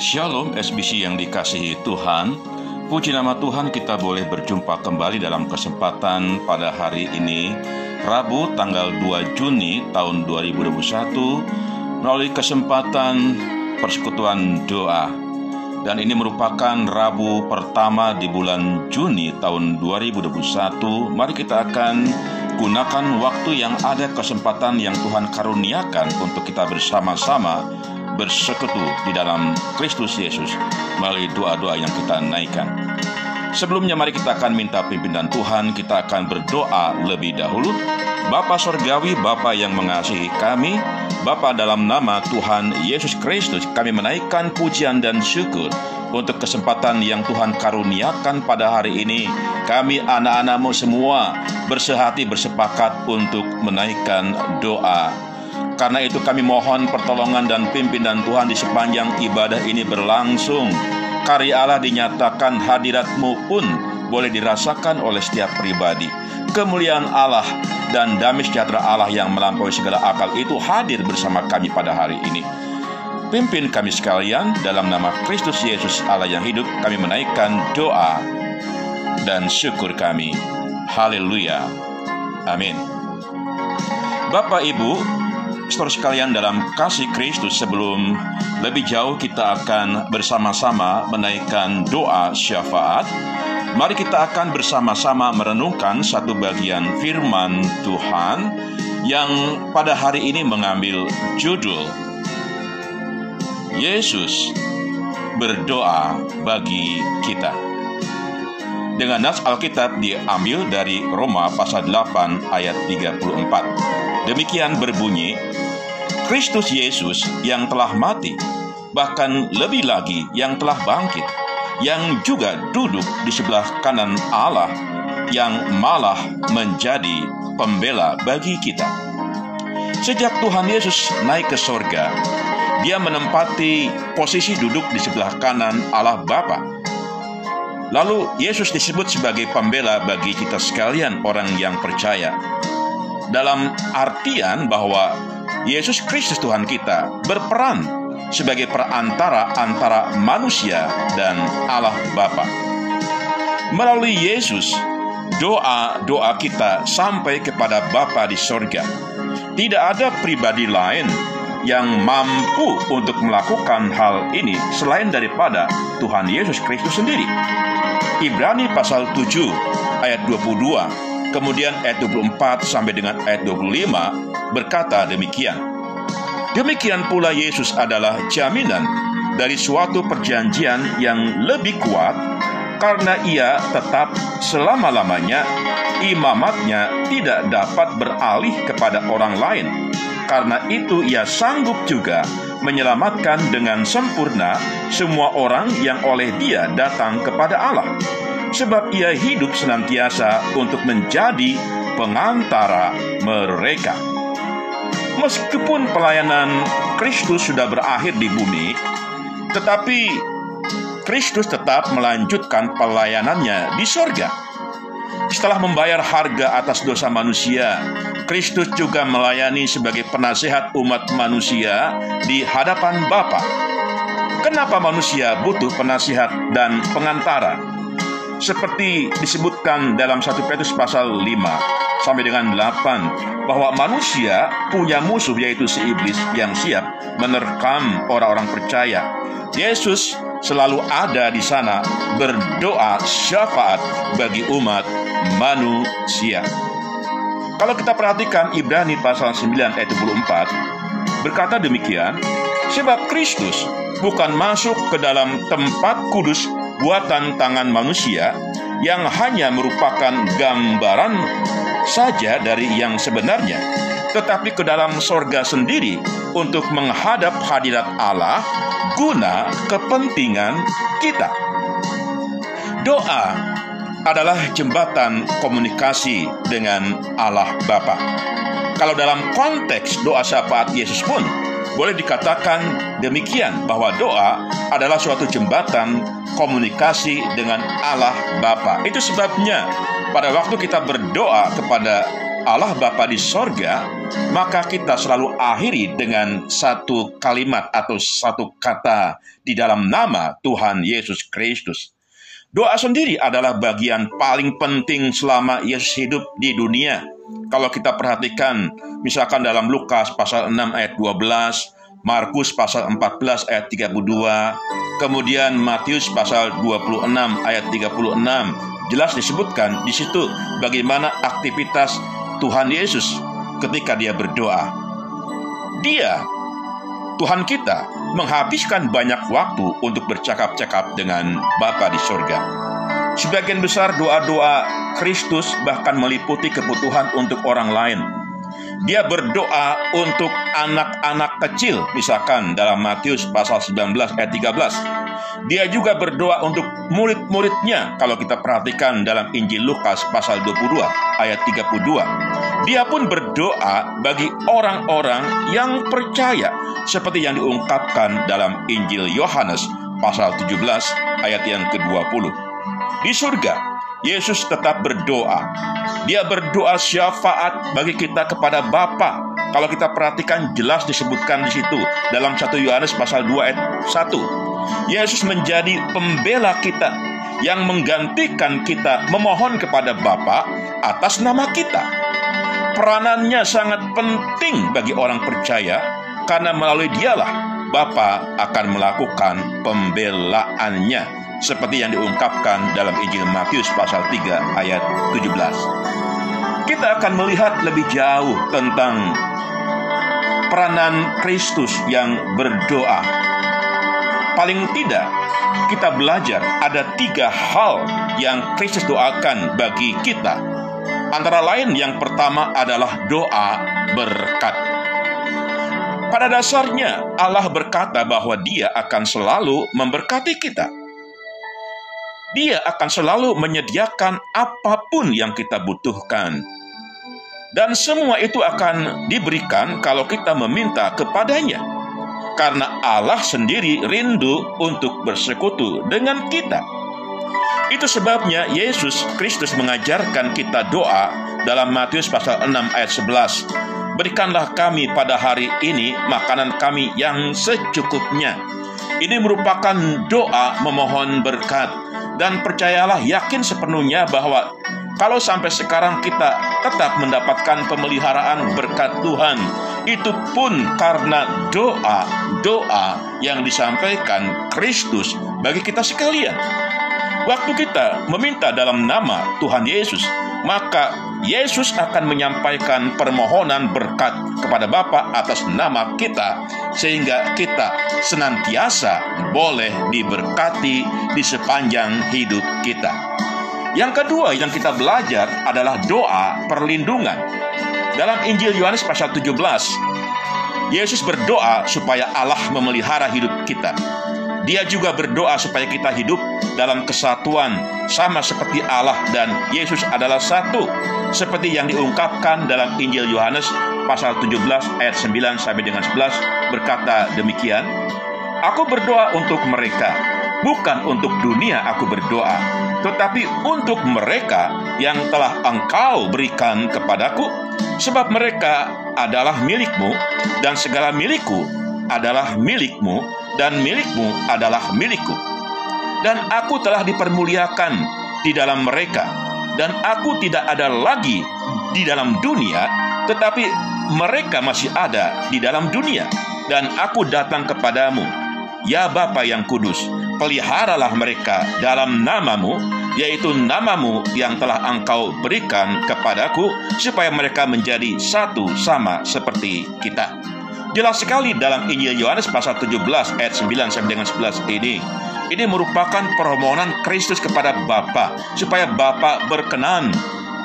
Shalom SBC yang dikasihi Tuhan Puji nama Tuhan kita boleh berjumpa kembali dalam kesempatan pada hari ini Rabu tanggal 2 Juni tahun 2021 Melalui kesempatan persekutuan doa dan ini merupakan Rabu pertama di bulan Juni tahun 2021. Mari kita akan gunakan waktu yang ada kesempatan yang Tuhan karuniakan untuk kita bersama-sama bersekutu di dalam Kristus Yesus melalui doa-doa yang kita naikkan. Sebelumnya mari kita akan minta pimpinan Tuhan, kita akan berdoa lebih dahulu. Bapa Sorgawi, Bapa yang mengasihi kami, Bapa dalam nama Tuhan Yesus Kristus, kami menaikkan pujian dan syukur untuk kesempatan yang Tuhan karuniakan pada hari ini. Kami anak-anakmu semua bersehati bersepakat untuk menaikkan doa karena itu kami mohon pertolongan dan pimpinan Tuhan di sepanjang ibadah ini berlangsung. Karya Allah dinyatakan hadiratmu pun boleh dirasakan oleh setiap pribadi. Kemuliaan Allah dan damai sejahtera Allah yang melampaui segala akal itu hadir bersama kami pada hari ini. Pimpin kami sekalian dalam nama Kristus Yesus Allah yang hidup kami menaikkan doa dan syukur kami. Haleluya. Amin. Bapak Ibu, Saudara sekalian dalam kasih Kristus sebelum lebih jauh kita akan bersama-sama menaikkan doa syafaat. Mari kita akan bersama-sama merenungkan satu bagian firman Tuhan yang pada hari ini mengambil judul Yesus berdoa bagi kita. Dengan nas Alkitab diambil dari Roma pasal 8 ayat 34. Demikian berbunyi, Kristus Yesus yang telah mati, bahkan lebih lagi yang telah bangkit, yang juga duduk di sebelah kanan Allah, yang malah menjadi pembela bagi kita. Sejak Tuhan Yesus naik ke sorga, dia menempati posisi duduk di sebelah kanan Allah Bapa. Lalu Yesus disebut sebagai pembela bagi kita sekalian orang yang percaya. Dalam artian bahwa Yesus Kristus Tuhan kita berperan sebagai perantara antara manusia dan Allah Bapa. Melalui Yesus, doa-doa kita sampai kepada Bapa di sorga. Tidak ada pribadi lain yang mampu untuk melakukan hal ini selain daripada Tuhan Yesus Kristus sendiri. Ibrani pasal 7 ayat 22, kemudian ayat 24 sampai dengan ayat 25 berkata demikian. Demikian pula Yesus adalah jaminan dari suatu perjanjian yang lebih kuat karena ia tetap selama-lamanya imamatnya tidak dapat beralih kepada orang lain. Karena itu ia sanggup juga menyelamatkan dengan sempurna semua orang yang oleh dia datang kepada Allah. Sebab ia hidup senantiasa untuk menjadi pengantara mereka. Meskipun pelayanan Kristus sudah berakhir di bumi, tetapi Kristus tetap melanjutkan pelayanannya di sorga. Setelah membayar harga atas dosa manusia, Kristus juga melayani sebagai penasehat umat manusia di hadapan Bapa. Kenapa manusia butuh penasihat dan pengantara? Seperti disebutkan dalam 1 Petrus pasal 5 sampai dengan 8 bahwa manusia punya musuh yaitu si iblis yang siap menerkam orang-orang percaya. Yesus selalu ada di sana berdoa syafaat bagi umat manusia. Kalau kita perhatikan Ibrani pasal 9 ayat 24 berkata demikian, sebab Kristus bukan masuk ke dalam tempat kudus buatan tangan manusia yang hanya merupakan gambaran saja dari yang sebenarnya, tetapi ke dalam sorga sendiri untuk menghadap hadirat Allah guna kepentingan kita. Doa adalah jembatan komunikasi dengan Allah Bapa. Kalau dalam konteks doa syafaat Yesus pun boleh dikatakan demikian bahwa doa adalah suatu jembatan komunikasi dengan Allah Bapa. Itu sebabnya pada waktu kita berdoa kepada Allah Bapa di sorga, maka kita selalu akhiri dengan satu kalimat atau satu kata di dalam nama Tuhan Yesus Kristus. Doa sendiri adalah bagian paling penting selama Yesus hidup di dunia. Kalau kita perhatikan, misalkan dalam Lukas pasal 6 ayat 12, Markus pasal 14 ayat 32, kemudian Matius pasal 26 ayat 36, jelas disebutkan di situ bagaimana aktivitas Tuhan Yesus ketika dia berdoa. Dia, Tuhan kita, menghabiskan banyak waktu untuk bercakap-cakap dengan Bapa di surga. Sebagian besar doa-doa Kristus bahkan meliputi kebutuhan untuk orang lain. Dia berdoa untuk anak-anak kecil, misalkan dalam Matius pasal 19 ayat 13 dia juga berdoa untuk murid-muridnya kalau kita perhatikan dalam Injil Lukas pasal 22 ayat 32. Dia pun berdoa bagi orang-orang yang percaya seperti yang diungkapkan dalam Injil Yohanes pasal 17 ayat yang ke-20. Di surga, Yesus tetap berdoa. Dia berdoa syafaat bagi kita kepada Bapa. Kalau kita perhatikan jelas disebutkan di situ dalam 1 Yohanes pasal 2 ayat 1. Yesus menjadi pembela kita yang menggantikan kita memohon kepada Bapa atas nama kita. Peranannya sangat penting bagi orang percaya karena melalui dialah Bapa akan melakukan pembelaannya seperti yang diungkapkan dalam Injil Matius pasal 3 ayat 17. Kita akan melihat lebih jauh tentang peranan Kristus yang berdoa paling tidak kita belajar ada tiga hal yang Kristus doakan bagi kita. Antara lain yang pertama adalah doa berkat. Pada dasarnya Allah berkata bahwa dia akan selalu memberkati kita. Dia akan selalu menyediakan apa pun yang kita butuhkan. Dan semua itu akan diberikan kalau kita meminta kepadanya karena Allah sendiri rindu untuk bersekutu dengan kita. Itu sebabnya Yesus Kristus mengajarkan kita doa dalam Matius pasal 6 ayat 11. Berikanlah kami pada hari ini makanan kami yang secukupnya. Ini merupakan doa memohon berkat dan percayalah yakin sepenuhnya bahwa kalau sampai sekarang kita tetap mendapatkan pemeliharaan berkat Tuhan, itu pun karena doa-doa yang disampaikan Kristus bagi kita sekalian. Waktu kita meminta dalam nama Tuhan Yesus, maka Yesus akan menyampaikan permohonan berkat kepada Bapa atas nama kita sehingga kita senantiasa boleh diberkati di sepanjang hidup kita. Yang kedua yang kita belajar adalah doa perlindungan. Dalam Injil Yohanes pasal 17, Yesus berdoa supaya Allah memelihara hidup kita. Dia juga berdoa supaya kita hidup dalam kesatuan sama seperti Allah dan Yesus adalah satu seperti yang diungkapkan dalam Injil Yohanes pasal 17 ayat 9 sampai dengan 11 berkata demikian Aku berdoa untuk mereka bukan untuk dunia aku berdoa tetapi untuk mereka yang telah engkau berikan kepadaku. Sebab mereka adalah milikmu dan segala milikku adalah milikmu dan milikmu adalah milikku. Dan aku telah dipermuliakan di dalam mereka. Dan aku tidak ada lagi di dalam dunia tetapi mereka masih ada di dalam dunia. Dan aku datang kepadamu ya Bapa yang kudus peliharalah mereka dalam namamu, yaitu namamu yang telah engkau berikan kepadaku, supaya mereka menjadi satu sama seperti kita. Jelas sekali dalam Injil Yohanes pasal 17 ayat 9 sampai dengan 11 ini. Ini merupakan permohonan Kristus kepada Bapa supaya Bapa berkenan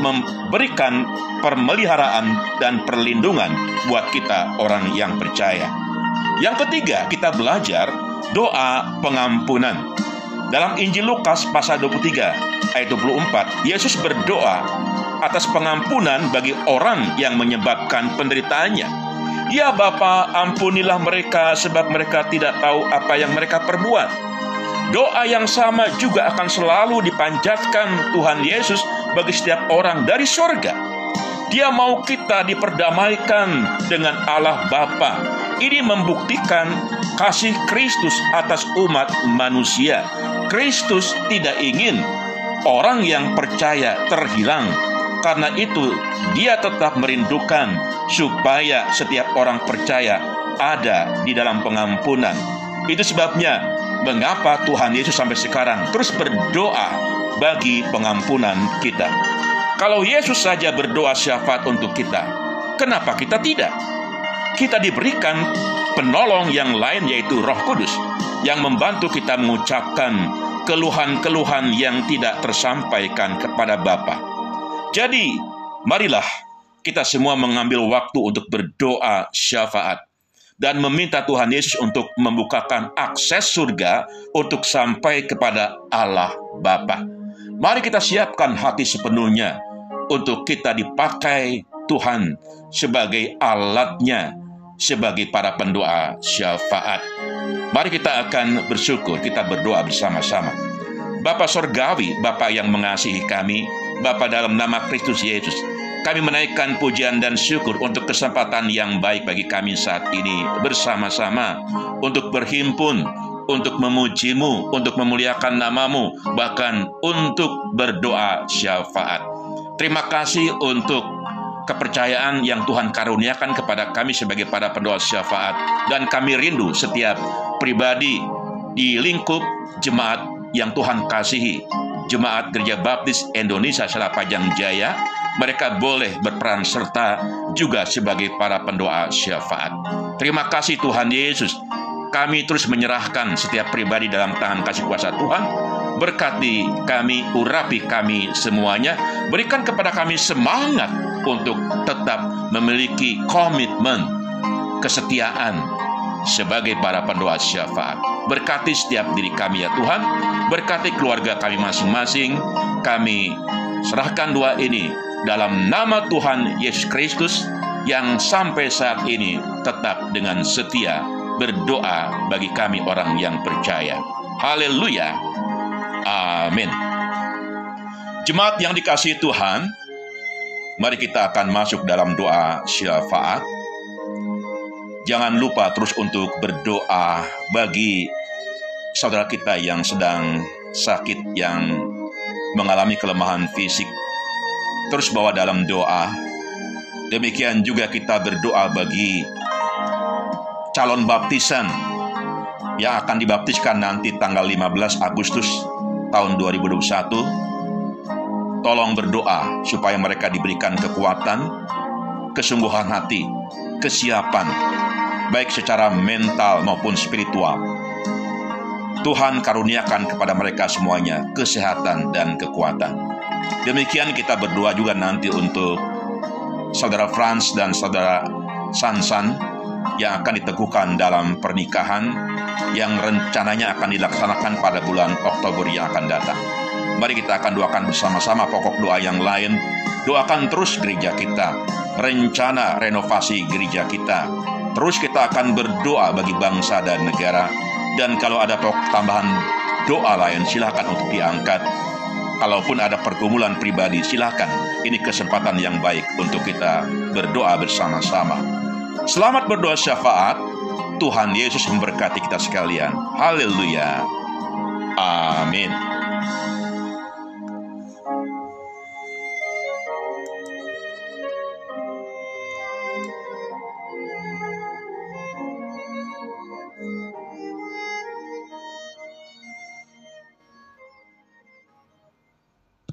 memberikan permeliharaan dan perlindungan buat kita orang yang percaya. Yang ketiga, kita belajar doa pengampunan. Dalam Injil Lukas pasal 23 ayat 24, Yesus berdoa atas pengampunan bagi orang yang menyebabkan penderitaannya. Ya Bapa, ampunilah mereka sebab mereka tidak tahu apa yang mereka perbuat. Doa yang sama juga akan selalu dipanjatkan Tuhan Yesus bagi setiap orang dari sorga. Dia mau kita diperdamaikan dengan Allah Bapa. Ini membuktikan kasih Kristus atas umat manusia. Kristus tidak ingin orang yang percaya terhilang. Karena itu, dia tetap merindukan supaya setiap orang percaya ada di dalam pengampunan. Itu sebabnya mengapa Tuhan Yesus sampai sekarang terus berdoa bagi pengampunan kita. Kalau Yesus saja berdoa syafaat untuk kita, kenapa kita tidak? Kita diberikan penolong yang lain yaitu Roh Kudus yang membantu kita mengucapkan keluhan-keluhan yang tidak tersampaikan kepada Bapa. Jadi, marilah kita semua mengambil waktu untuk berdoa syafaat dan meminta Tuhan Yesus untuk membukakan akses surga untuk sampai kepada Allah Bapa. Mari kita siapkan hati sepenuhnya untuk kita dipakai Tuhan sebagai alatnya, sebagai para pendoa syafaat. Mari kita akan bersyukur, kita berdoa bersama-sama. Bapa Sorgawi, Bapa yang mengasihi kami, Bapa dalam nama Kristus Yesus, kami menaikkan pujian dan syukur untuk kesempatan yang baik bagi kami saat ini bersama-sama untuk berhimpun, untuk memujimu, untuk memuliakan namamu, bahkan untuk berdoa syafaat. Terima kasih untuk kepercayaan yang Tuhan karuniakan kepada kami sebagai para pendoa syafaat dan kami rindu setiap pribadi di lingkup jemaat yang Tuhan kasihi jemaat Gereja Baptis Indonesia Selapajang Jaya mereka boleh berperan serta juga sebagai para pendoa syafaat. Terima kasih Tuhan Yesus. Kami terus menyerahkan setiap pribadi dalam tangan kasih kuasa Tuhan Berkati kami, urapi kami semuanya. Berikan kepada kami semangat untuk tetap memiliki komitmen, kesetiaan sebagai para pendoa syafaat. Berkati setiap diri kami ya Tuhan. Berkati keluarga kami masing-masing. Kami serahkan doa ini dalam nama Tuhan Yesus Kristus yang sampai saat ini tetap dengan setia berdoa bagi kami orang yang percaya. Haleluya. Amin. Jemaat yang dikasih Tuhan, mari kita akan masuk dalam doa syafaat. Jangan lupa terus untuk berdoa bagi saudara kita yang sedang sakit, yang mengalami kelemahan fisik. Terus bawa dalam doa. Demikian juga kita berdoa bagi calon baptisan yang akan dibaptiskan nanti tanggal 15 Agustus tahun 2021, tolong berdoa supaya mereka diberikan kekuatan, kesungguhan hati, kesiapan, baik secara mental maupun spiritual. Tuhan karuniakan kepada mereka semuanya kesehatan dan kekuatan. Demikian kita berdoa juga nanti untuk saudara Franz dan saudara Sansan yang akan diteguhkan dalam pernikahan yang rencananya akan dilaksanakan pada bulan Oktober yang akan datang. Mari kita akan doakan bersama-sama pokok doa yang lain. Doakan terus gereja kita, rencana renovasi gereja kita. Terus kita akan berdoa bagi bangsa dan negara. Dan kalau ada tambahan doa lain, silakan untuk diangkat. Kalaupun ada pergumulan pribadi, silakan. Ini kesempatan yang baik untuk kita berdoa bersama-sama. Selamat berdoa syafaat. Tuhan Yesus memberkati kita sekalian. Haleluya. Amin.